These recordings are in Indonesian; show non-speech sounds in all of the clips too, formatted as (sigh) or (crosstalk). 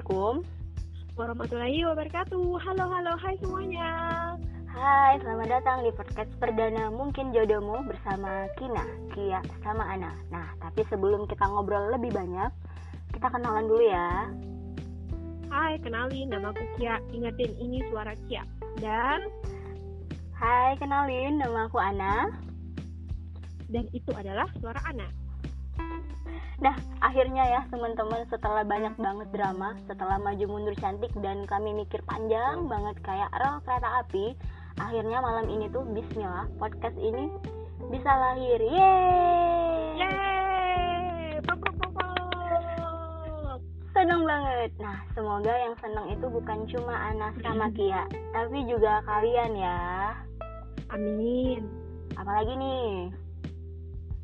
Assalamualaikum warahmatullahi wabarakatuh. Halo, halo, hai semuanya. Hai, selamat datang di podcast perdana Mungkin Jodohmu bersama Kina, Kia, sama Ana. Nah, tapi sebelum kita ngobrol lebih banyak, kita kenalan dulu ya. Hai, kenalin nama aku Kia. Ingetin ini suara Kia. Dan Hai, kenalin nama aku Ana. dan itu adalah suara Ana. Nah, akhirnya ya teman-teman setelah banyak banget drama, setelah maju mundur cantik dan kami mikir panjang banget kayak rel kereta api, akhirnya malam ini tuh bismillah podcast ini bisa lahir. Yeay! Yeay! Pop, pop, pop, pop. Seneng banget. Nah, semoga yang seneng itu bukan cuma Ana sama Kia, tapi juga kalian ya. Amin. Apalagi nih?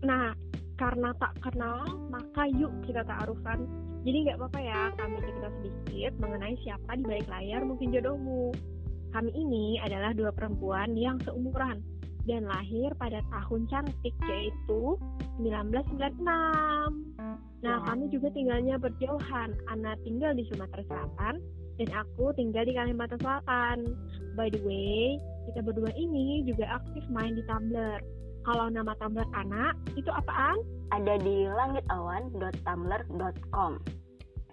Nah, karena tak kenal, maka yuk kita ta'arufan. Jadi nggak apa-apa ya, kami cerita sedikit mengenai siapa di balik layar mungkin jodohmu. Kami ini adalah dua perempuan yang seumuran dan lahir pada tahun cantik yaitu 1996. Nah, kami juga tinggalnya berjauhan. Ana tinggal di Sumatera Selatan dan aku tinggal di Kalimantan Selatan. By the way, kita berdua ini juga aktif main di Tumblr. Kalau nama Tumblr anak, itu apaan? Ada di langitawan.tumblr.com.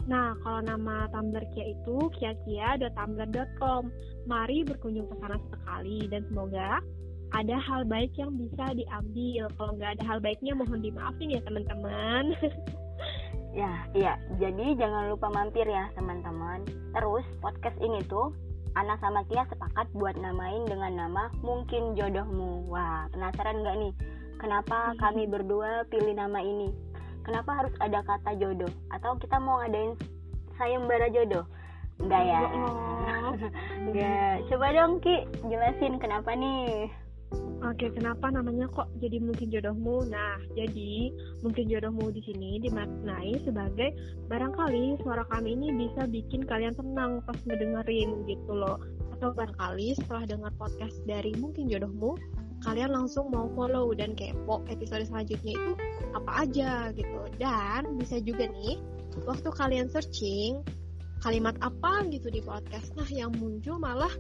Nah, kalau nama Tumblr Kia itu kiakia.tumblr.com. Mari berkunjung ke sana sekali dan semoga ada hal baik yang bisa diambil. Kalau nggak ada hal baiknya mohon dimaafin ya teman-teman. (laughs) Ya, iya. Jadi jangan lupa mampir ya teman-teman. Terus podcast ini tuh Ana sama Kia sepakat buat namain dengan nama Mungkin Jodohmu. Wah, penasaran nggak nih? Kenapa kami berdua pilih nama ini? Kenapa harus ada kata jodoh? Atau kita mau ngadain sayembara jodoh? Enggak ya? (laughs) Enggak. Coba dong Ki, jelasin kenapa nih? Oke, kenapa namanya kok jadi mungkin jodohmu? Nah, jadi mungkin jodohmu di sini dimaknai sebagai barangkali suara kami ini bisa bikin kalian tenang pas ngedengerin gitu loh. Atau barangkali setelah dengar podcast dari mungkin jodohmu, kalian langsung mau follow dan kepo episode selanjutnya itu apa aja gitu. Dan bisa juga nih, waktu kalian searching kalimat apa gitu di podcast, nah yang muncul malah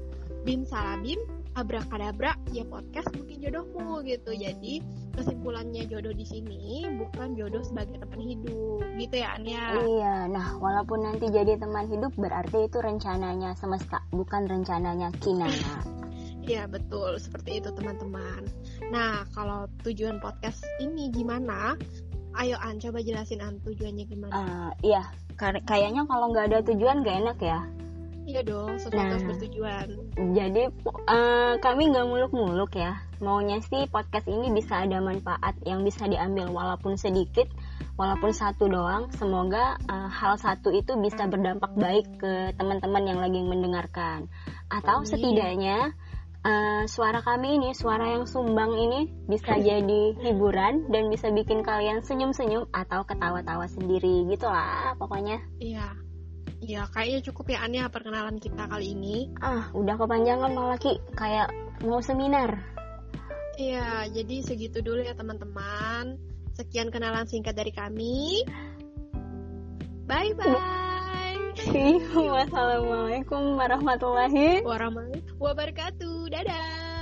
bim salabim abrakadabra ya podcast mungkin jodohmu gitu. Jadi kesimpulannya jodoh di sini bukan jodoh sebagai teman hidup. Gitu ya Ania? Iya, nah walaupun nanti jadi teman hidup berarti itu rencananya semesta, bukan rencananya Kinana. (laughs) Iya betul. Seperti itu teman-teman. Nah kalau tujuan podcast ini gimana? Ayo An coba jelasin An tujuannya gimana? Eh, iya, kayaknya kalau nggak ada tujuan gak enak ya. Iya dong sesuatu Nah. bertujuan Jadi eh, kami nggak muluk-muluk ya. Maunya sih podcast ini bisa ada manfaat yang bisa diambil walaupun sedikit, walaupun satu doang. Semoga eh, hal satu itu bisa berdampak baik ke teman-teman yang lagi mendengarkan. Atau Amin. setidaknya eh, suara kami ini, suara yang sumbang ini bisa jadi hiburan dan bisa bikin kalian senyum-senyum atau ketawa-tawa sendiri gitulah pokoknya. iya iya kayaknya cukup ya Ania perkenalan kita kali ini Ah, udah kepanjangan malah Ki, kayak mau seminar. Iya, jadi segitu dulu ya teman-teman. Sekian kenalan singkat dari kami. Bye bye. (laughs) Wassalamualaikum Warahmatullahi wabarakatuh. Dadah.